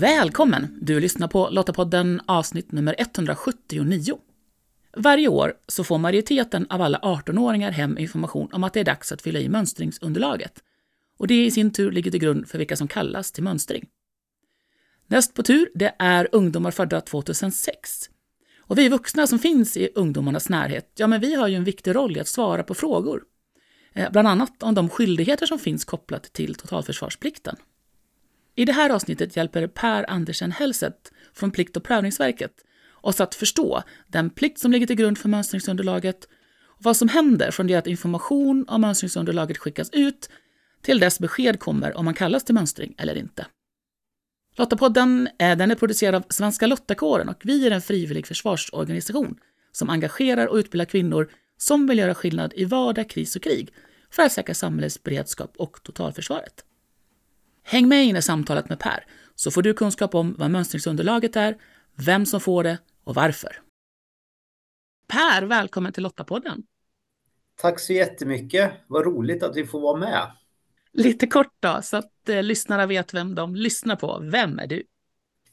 Välkommen! Du lyssnar på Lottapodden avsnitt nummer 179. Varje år så får majoriteten av alla 18-åringar hem information om att det är dags att fylla i mönstringsunderlaget. Och det i sin tur ligger till grund för vilka som kallas till mönstring. Näst på tur det är ungdomar födda 2006. Och vi vuxna som finns i ungdomarnas närhet, ja men vi har ju en viktig roll i att svara på frågor. Eh, bland annat om de skyldigheter som finns kopplat till totalförsvarsplikten. I det här avsnittet hjälper Per Andersen Hellset från Plikt och prövningsverket oss att förstå den plikt som ligger till grund för mönstringsunderlaget och vad som händer från det att information om mönstringsunderlaget skickas ut till dess besked kommer om man kallas till mönstring eller inte. Lottapodden den är producerad av Svenska Lottakåren och vi är en frivillig försvarsorganisation som engagerar och utbildar kvinnor som vill göra skillnad i vardag, kris och krig för att säkra samhällets beredskap och totalförsvaret. Häng med in i samtalet med Per så får du kunskap om vad mönstringsunderlaget är, vem som får det och varför. Per, välkommen till Lottapodden. Tack så jättemycket. Vad roligt att vi får vara med. Lite kort då, så att eh, lyssnarna vet vem de lyssnar på. Vem är du?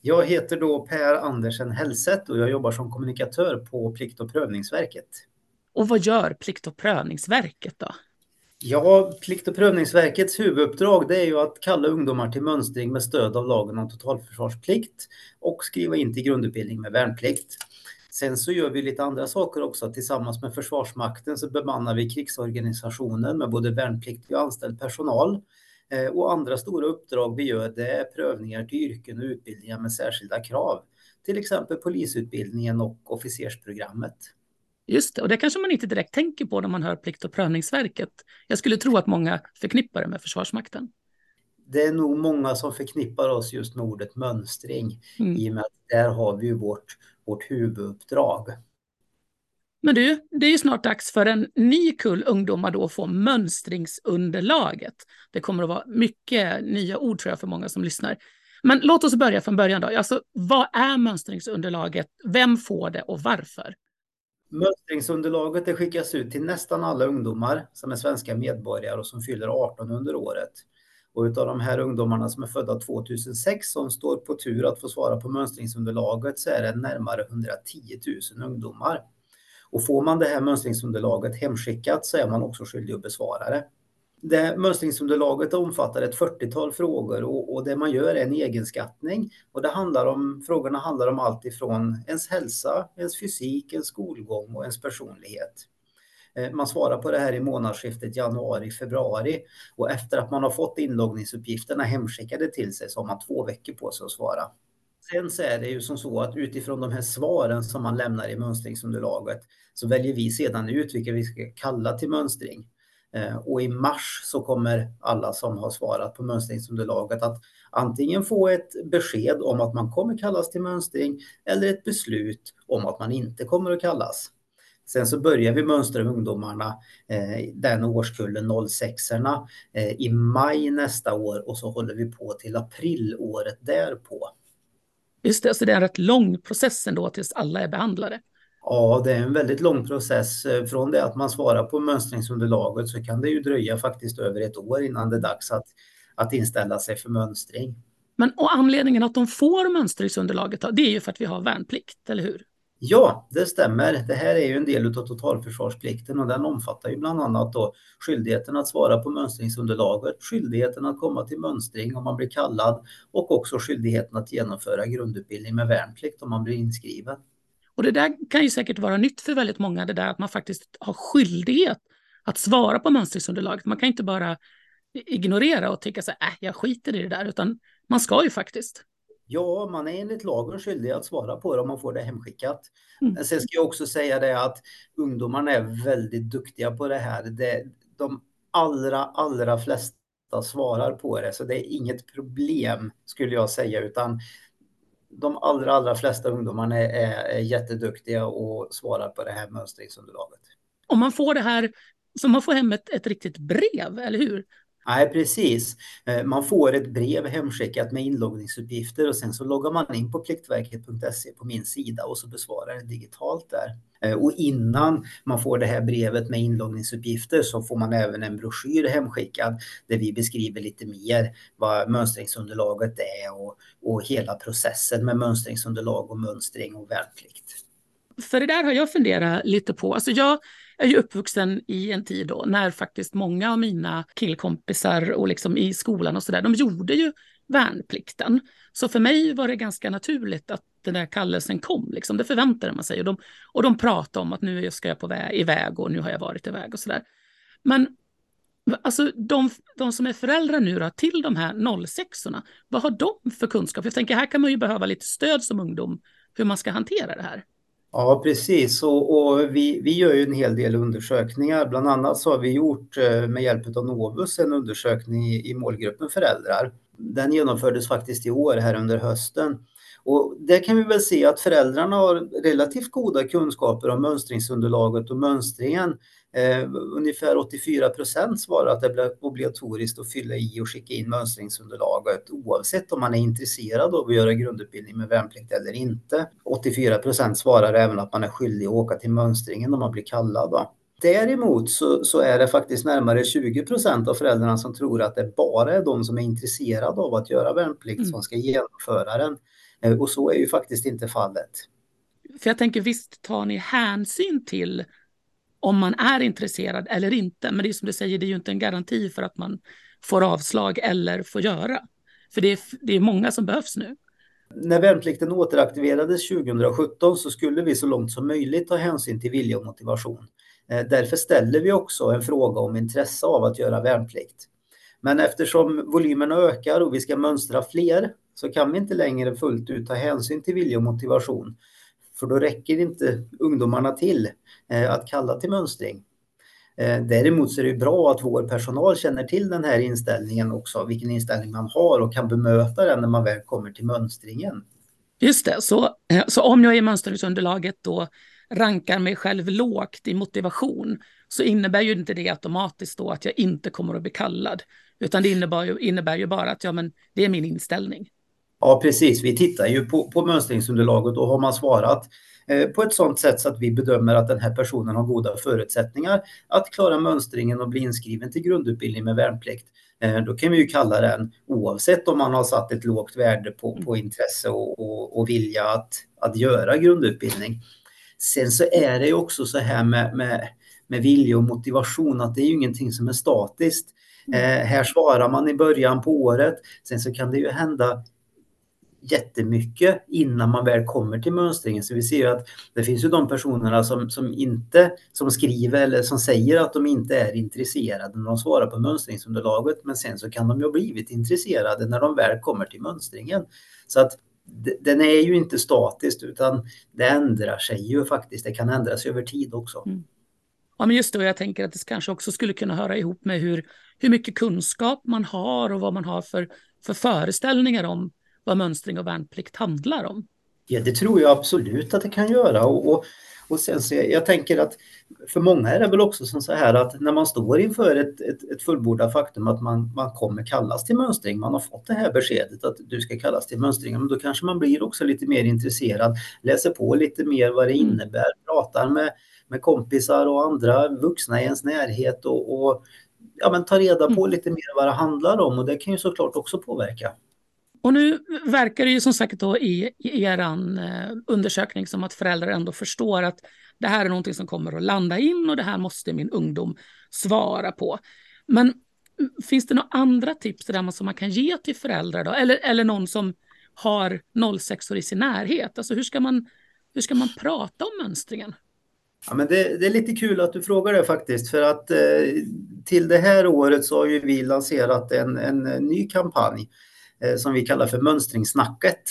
Jag heter då Per Andersen Hellset och jag jobbar som kommunikatör på Plikt och prövningsverket. Och vad gör Plikt och prövningsverket då? Ja, Plikt och prövningsverkets huvuduppdrag det är ju att kalla ungdomar till mönstring med stöd av lagen om totalförsvarsplikt och skriva in till grundutbildning med värnplikt. Sen så gör vi lite andra saker också. Tillsammans med Försvarsmakten så bemannar vi krigsorganisationen med både värnpliktig och anställd personal. Eh, och andra stora uppdrag vi gör det är prövningar till yrken och utbildningar med särskilda krav. Till exempel polisutbildningen och officersprogrammet. Just det, och det kanske man inte direkt tänker på när man hör Plikt och prövningsverket. Jag skulle tro att många förknippar det med Försvarsmakten. Det är nog många som förknippar oss just med ordet mönstring mm. i och med att där har vi ju vårt, vårt huvuduppdrag. Men du, det är ju snart dags för en ny kull ungdomar då att få mönstringsunderlaget. Det kommer att vara mycket nya ord tror jag för många som lyssnar. Men låt oss börja från början då. Alltså, vad är mönstringsunderlaget? Vem får det och varför? Mönstringsunderlaget det skickas ut till nästan alla ungdomar som är svenska medborgare och som fyller 18 under året. Och utav de här ungdomarna som är födda 2006 som står på tur att få svara på mönstringsunderlaget så är det närmare 110 000 ungdomar. Och får man det här mönstringsunderlaget hemskickat så är man också skyldig att besvara det. Det mönstringsunderlaget omfattar ett 40-tal frågor och, och, det man gör är en egenskattning. Och det handlar om, frågorna handlar om allt ifrån ens hälsa, ens fysik, ens skolgång och ens personlighet. Eh, man svarar på det här i månadsskiftet januari-februari och efter att man har fått inloggningsuppgifterna hemskickade till sig så har man två veckor på sig att svara. Sen så är det ju som så att utifrån de här svaren som man lämnar i mönstringsunderlaget så väljer vi sedan ut vilka vi ska kalla till mönstring. Eh, och i mars så kommer alla som har svarat på mönstringsunderlaget att antingen få ett besked om att man kommer kallas till mönstring eller ett beslut om att man inte kommer att kallas. Sen så börjar vi mönstra ungdomarna, eh, den årskullen 06orna, eh, i maj nästa år och så håller vi på till april året därpå. Just det, så det är en rätt lång process ändå tills alla är behandlade. Ja, det är en väldigt lång process. Eh, från det att man svarar på mönstringsunderlaget så kan det ju dröja faktiskt över ett år innan det är dags att, att inställa sig för mönstring. Men och anledningen att de får mönstringsunderlaget det är ju för att vi har värnplikt, eller hur? Ja, det stämmer. Det här är ju en del av totalförsvarsplikten och den omfattar ju bland annat då skyldigheten att svara på mönstringsunderlaget, skyldigheten att komma till mönstring om man blir kallad och också skyldigheten att genomföra grundutbildning med värnplikt om man blir inskriven. Och det där kan ju säkert vara nytt för väldigt många, det där att man faktiskt har skyldighet att svara på mönstringsunderlaget. Man kan inte bara ignorera och tycka så här, äh, jag skiter i det där, utan man ska ju faktiskt. Ja, man är enligt lagen skyldig att svara på det om man får det hemskickat. Mm. Sen ska jag också säga det att ungdomarna är väldigt duktiga på det här. Det, de allra, allra flesta svarar på det, så det är inget problem skulle jag säga, utan de allra, allra flesta ungdomarna är, är, är jätteduktiga och svarar på det här mönstringsunderlaget. Om man får det här, så man får hem ett, ett riktigt brev, eller hur? Nej, precis. Eh, man får ett brev hemskickat med inloggningsuppgifter och sen så loggar man in på pliktverket.se på min sida och så besvarar det digitalt där. Eh, och innan man får det här brevet med inloggningsuppgifter så får man även en broschyr hemskickad där vi beskriver lite mer vad mönstringsunderlaget är och, och hela processen med mönstringsunderlag och mönstring och värnplikt. För det där har jag funderat lite på. Alltså jag är ju uppvuxen i en tid då när faktiskt många av mina killkompisar och liksom i skolan och så där, de gjorde ju värnplikten. Så för mig var det ganska naturligt att den där kallelsen kom. Liksom. Det förväntade man sig. Och de, och de pratade om att nu ska jag på väg, iväg och nu har jag varit iväg och så där. Men alltså, de, de som är föräldrar nu då, till de här 06 orna vad har de för kunskap? Jag tänker här kan man ju behöva lite stöd som ungdom hur man ska hantera det här. Ja, precis. Och, och, vi, vi gör ju en hel del undersökningar. Bland annat så har vi gjort eh, med hjälp av Novus en undersökning i, i målgruppen föräldrar. Den genomfördes faktiskt i år här under hösten. Och där kan vi väl se att föräldrarna har relativt goda kunskaper om mönstringsunderlaget och mönstringen. Eh, ungefär 84 procent svarar att det blir obligatoriskt att fylla i och skicka in mönstringsunderlaget oavsett om man är intresserad av att göra grundutbildning med värnplikt eller inte. 84 procent svarar även att man är skyldig att åka till mönstringen om man blir kallad. Då. Däremot så, så, är det faktiskt närmare 20 procent av föräldrarna som tror att det bara är de som är intresserade av att göra värnplikt mm. som ska genomföra den. Eh, och så är ju faktiskt inte fallet. För jag tänker visst tar ni hänsyn till om man är intresserad eller inte. Men det är som du säger, det är ju inte en garanti för att man får avslag eller får göra. För det är, det är många som behövs nu. När värnplikten återaktiverades 2017 så skulle vi så långt som möjligt ta hänsyn till vilja och motivation. Eh, därför ställer vi också en fråga om intresse av att göra värnplikt. Men eftersom volymerna ökar och vi ska mönstra fler så kan vi inte längre fullt ut ta hänsyn till vilja och motivation. För då räcker inte ungdomarna till eh, att kalla till mönstring. Eh, däremot så är det bra att vår personal känner till den här inställningen också, vilken inställning man har och kan bemöta den när man väl kommer till mönstringen. Just det, så, eh, så om jag i mönstringsunderlaget då rankar mig själv lågt i motivation så innebär ju inte det automatiskt då att jag inte kommer att bli kallad, utan det innebär ju, innebär ju bara att ja, men det är min inställning. Ja, precis. Vi tittar ju på, på mönstringsunderlaget och har man svarat eh, på ett sådant sätt så att vi bedömer att den här personen har goda förutsättningar att klara mönstringen och bli inskriven till grundutbildning med värnplikt. Eh, då kan vi ju kalla den oavsett om man har satt ett lågt värde på, på intresse och, och, och vilja att, att göra grundutbildning. Sen så är det ju också så här med, med, med vilja och motivation att det är ju ingenting som är statiskt. Mm. Eh, här svarar man i början på året. Sen så kan det ju hända jättemycket innan man väl kommer till mönstringen. Så vi ser ju att det finns ju de personerna som, som inte som skriver eller som säger att de inte är intresserade när de svarar på mönstringsunderlaget. Men sen så kan de ju ha blivit intresserade när de väl kommer till mönstringen. Så att den är ju inte statiskt utan det ändrar sig ju faktiskt. Det kan ändras över tid också. Mm. Ja, men just då, jag tänker att det kanske också skulle kunna höra ihop med hur, hur mycket kunskap man har och vad man har för, för föreställningar om vad mönstring och värnplikt handlar om? Ja, det tror jag absolut att det kan göra. Och, och, och sen så jag, jag, tänker att för många är det väl också som så här att när man står inför ett, ett, ett fullbordat faktum att man, man kommer kallas till mönstring, man har fått det här beskedet att du ska kallas till mönstring, men då kanske man blir också lite mer intresserad, läser på lite mer vad det mm. innebär, pratar med, med kompisar och andra vuxna i ens närhet och, och ja, men tar reda på mm. lite mer vad det handlar om och det kan ju såklart också påverka. Och nu verkar det ju som sagt då i, i er eh, undersökning som att föräldrar ändå förstår att det här är någonting som kommer att landa in och det här måste min ungdom svara på. Men mm, finns det några andra tips där man, som man kan ge till föräldrar då? Eller, eller någon som har 06 i sin närhet? Alltså hur ska man, hur ska man prata om mönstringen? Ja, men det, det, är lite kul att du frågar det faktiskt för att eh, till det här året så har ju vi lanserat en, en ny kampanj Eh, Eh, som vi kallar för mönstringssnacket.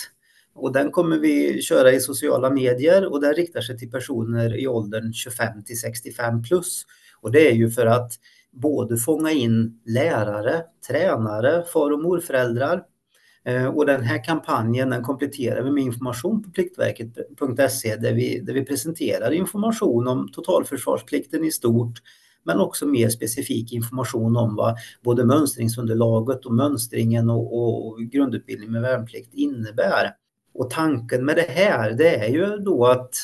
Och den kommer vi köra i sociala medier och den riktar sig till personer i åldern 25 till 65 plus. Och det är ju för att både fånga in lärare, tränare, far och morföräldrar. Eh, och den här kampanjen den kompletterar vi med information på pliktverket.se där vi, där vi presenterar information om totalförsvarsplikten i stort, men också mer specifik information om vad både mönstringsunderlaget och mönstringen och, och grundutbildning med värnplikt innebär. Och tanken med det här det är ju då att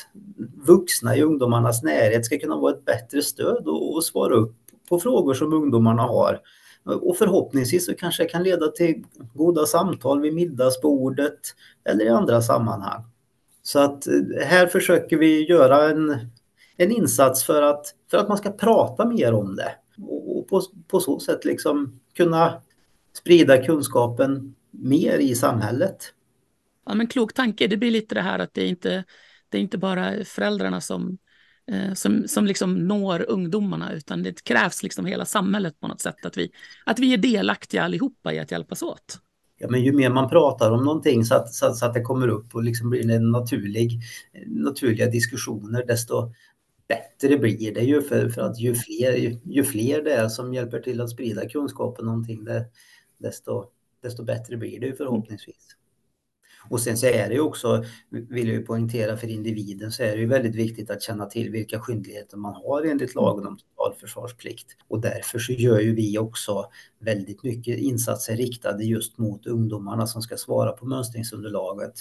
vuxna i ungdomarnas närhet ska kunna vara ett bättre stöd och, och svara upp på frågor som ungdomarna har. Och förhoppningsvis så kanske det kan leda till goda samtal vid middagsbordet eller i andra sammanhang. Så att eh, här försöker vi göra en, en insats för att, för att man ska prata mer om det och på, på så sätt liksom kunna sprida kunskapen mer i samhället. Ja, men klok tanke. Det blir lite det här att det är inte det är inte bara föräldrarna som, eh, som, som liksom når ungdomarna, utan det krävs liksom hela samhället på något sätt, att vi, att vi är delaktiga allihopa i att hjälpas åt. Ja, men ju mer man pratar om någonting så att, så, så att det kommer upp och liksom blir en naturlig, naturliga diskussioner, desto bättre blir det ju för, för att ju fler, ju, ju, fler det är som hjälper till att sprida kunskapen någonting, det, desto, desto bättre blir det ju förhoppningsvis. Och sen så är det ju också, vill jag ju poängtera för individen, så är det ju väldigt viktigt att känna till vilka skyldigheter man har enligt lagen om totalförsvarsplikt. Och därför så gör ju vi också väldigt mycket insatser riktade just mot ungdomarna som ska svara på mönstringsunderlaget.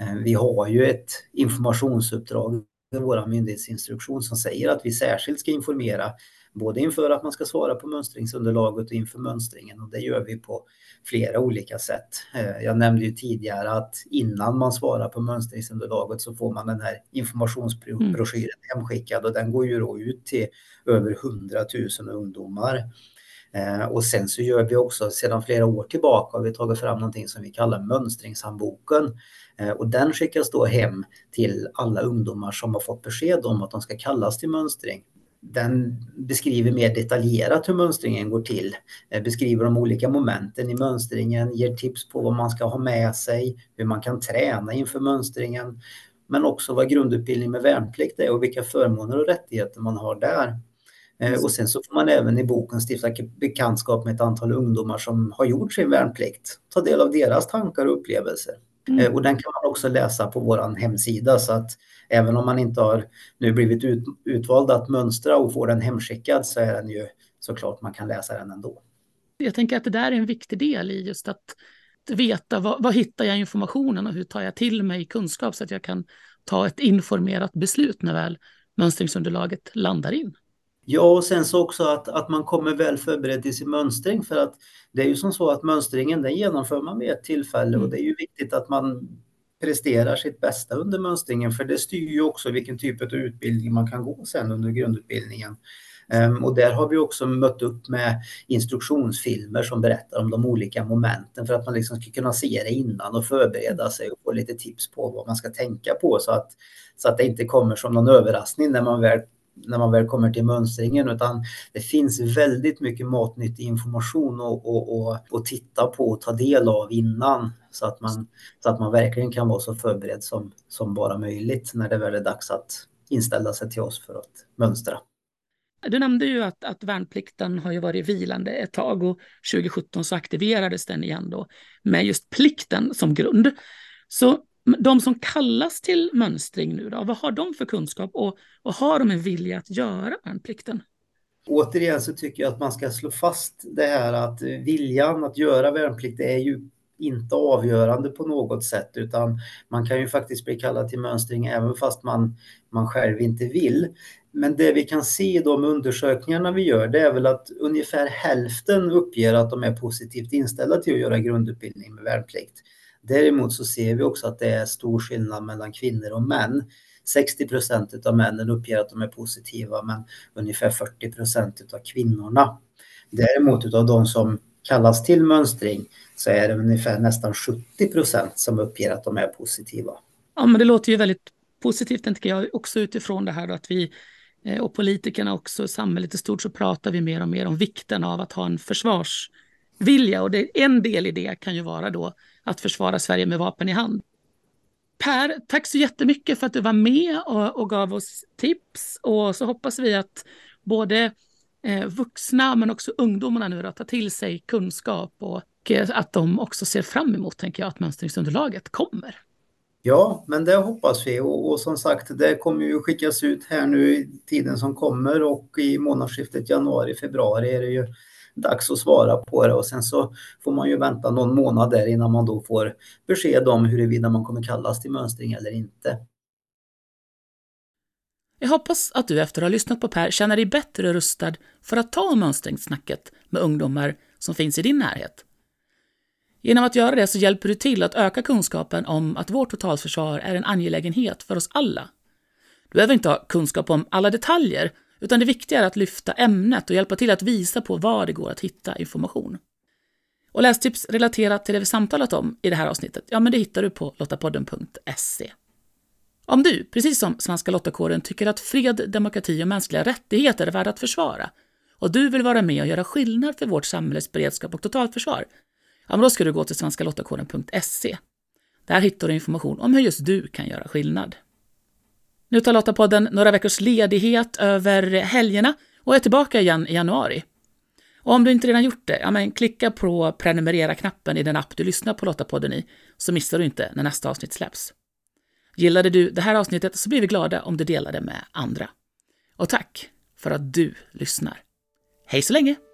Eh, vi har ju ett informationsuppdrag vår myndighetsinstruktion som säger att vi särskilt ska informera både inför att man ska svara på mönstringsunderlaget och inför mönstringen och det gör vi på flera olika sätt. Eh, jag nämnde ju tidigare att innan man svarar på mönstringsunderlaget så får man den här informationsbroschyren mm. hemskickad och den går ju då ut till över 100 000 ungdomar. Eh, och sen så gör vi också sedan flera år tillbaka har vi tagit fram någonting som vi kallar mönstringshandboken. Eh, och den skickas då hem till alla ungdomar som har fått besked om att de ska kallas till mönstring den beskriver mer detaljerat hur mönstringen går till. Eh, beskriver de olika momenten i mönstringen, ger tips på vad man ska ha med sig, hur man kan träna inför mönstringen, men också vad grundutbildning med värnplikt är och vilka förmåner och rättigheter man har där. Eh, och sen så får man även i boken stifta bekantskap med ett antal ungdomar som har gjort sin värnplikt. Ta del av deras tankar och upplevelser. Mm. Eh, och den kan man också läsa på vår hemsida så att även om man inte har nu blivit ut, utvald att mönstra och få den hemskickad så är den ju såklart man kan läsa den ändå. Jag tänker att det där är en viktig del i just att veta var, var hittar jag informationen och hur tar jag till mig kunskap så att jag kan ta ett informerat beslut när väl mönstringsunderlaget landar in. Ja, och sen så också att, att man kommer väl förberedd i sin mönstring för att det är ju som så att mönstringen den genomför man vid ett tillfälle och mm. det är ju viktigt att man presterar sitt bästa under mönstringen för det styr ju också vilken typ av utbildning man kan gå sen under grundutbildningen. Um, och där har vi också mött upp med instruktionsfilmer som berättar om de olika momenten för att man liksom ska kunna se det innan och förbereda sig och få lite tips på vad man ska tänka på så att, så att det inte kommer som någon överraskning när man väl när man väl kommer till mönstringen utan det finns väldigt mycket matnyttig information att titta på och ta del av innan så att, man, så att man verkligen kan vara så förberedd som, som bara möjligt när det väl är dags att inställa sig till oss för att mönstra. Du nämnde ju att, att värnplikten har ju varit vilande ett tag och 2017 så aktiverades den igen då med just plikten som grund. Så de som kallas till mönstring nu då, vad har de för kunskap och, och har de en vilja att göra värnplikten? Återigen så tycker jag att man ska slå fast det här att viljan att göra värnplikt är ju inte avgörande på något sätt utan man kan ju faktiskt bli kallad till mönstring även fast man, man själv inte vill. Men det vi kan se i de undersökningarna vi gör det är väl att ungefär hälften uppger att de är positivt inställda till att göra grundutbildning med värnplikt. Däremot så ser vi också att det är stor skillnad mellan kvinnor och män. 60 procent av männen uppger att de är positiva men ungefär 40 procent av kvinnorna. Däremot av de som kallas till mönstring så är det ungefär nästan 70 procent som uppger att de är positiva. Ja, men det låter ju väldigt positivt, tänker jag, också utifrån det här att vi eh, och politikerna också, samhället i stort, så pratar vi mer och mer om vikten av att ha en försvarsvilja. Och det, en del i det kan ju vara då att försvara Sverige med vapen i hand. Per, tack så jättemycket för att du var med och, och gav oss tips. Och så hoppas vi att både eh, vuxna men också ungdomarna nu då, tar till sig kunskap och eh, att de också ser fram emot, tänker jag, att mönstringsunderlaget kommer. Ja, men det hoppas vi och, och, som sagt det kommer ju skickas ut här nu i tiden som kommer och i månadsskiftet januari-februari är det ju dags att svara på det och sen så får man ju vänta någon månad där innan man då får besked om huruvida man kommer kallas till mönstring eller inte. Jag hoppas att du efter att ha lyssnat på Per känner dig bättre rustad för att ta mönstringssnacket med ungdomar som finns i din närhet. Genom att göra det så hjälper du till att öka kunskapen om att vårt totalförsvar är en angelägenhet för oss alla. Du behöver inte ha kunskap om alla detaljer, utan det viktiga är att lyfta ämnet och hjälpa till att visa på var det går att hitta information. Och lästips relaterat till det vi samtalat om i det här avsnittet, ja men det hittar du på lottapodden.se. Om du, precis som Svenska Lottakåren, tycker att fred, demokrati och mänskliga rättigheter är värda att försvara och du vill vara med och göra skillnad för vårt samhälles beredskap och totalförsvar, ja, men då ska du gå till svenskalottakåren.se. Där hittar du information om hur just du kan göra skillnad. Nu tar Lottapodden några veckors ledighet över helgerna och är tillbaka igen i januari. Och om du inte redan gjort det, ja, men klicka på prenumerera-knappen i den app du lyssnar på Lottapodden i, så missar du inte när nästa avsnitt släpps. Gillade du det här avsnittet så blir vi glada om du delar det med andra. Och tack för att du lyssnar. Hej så länge!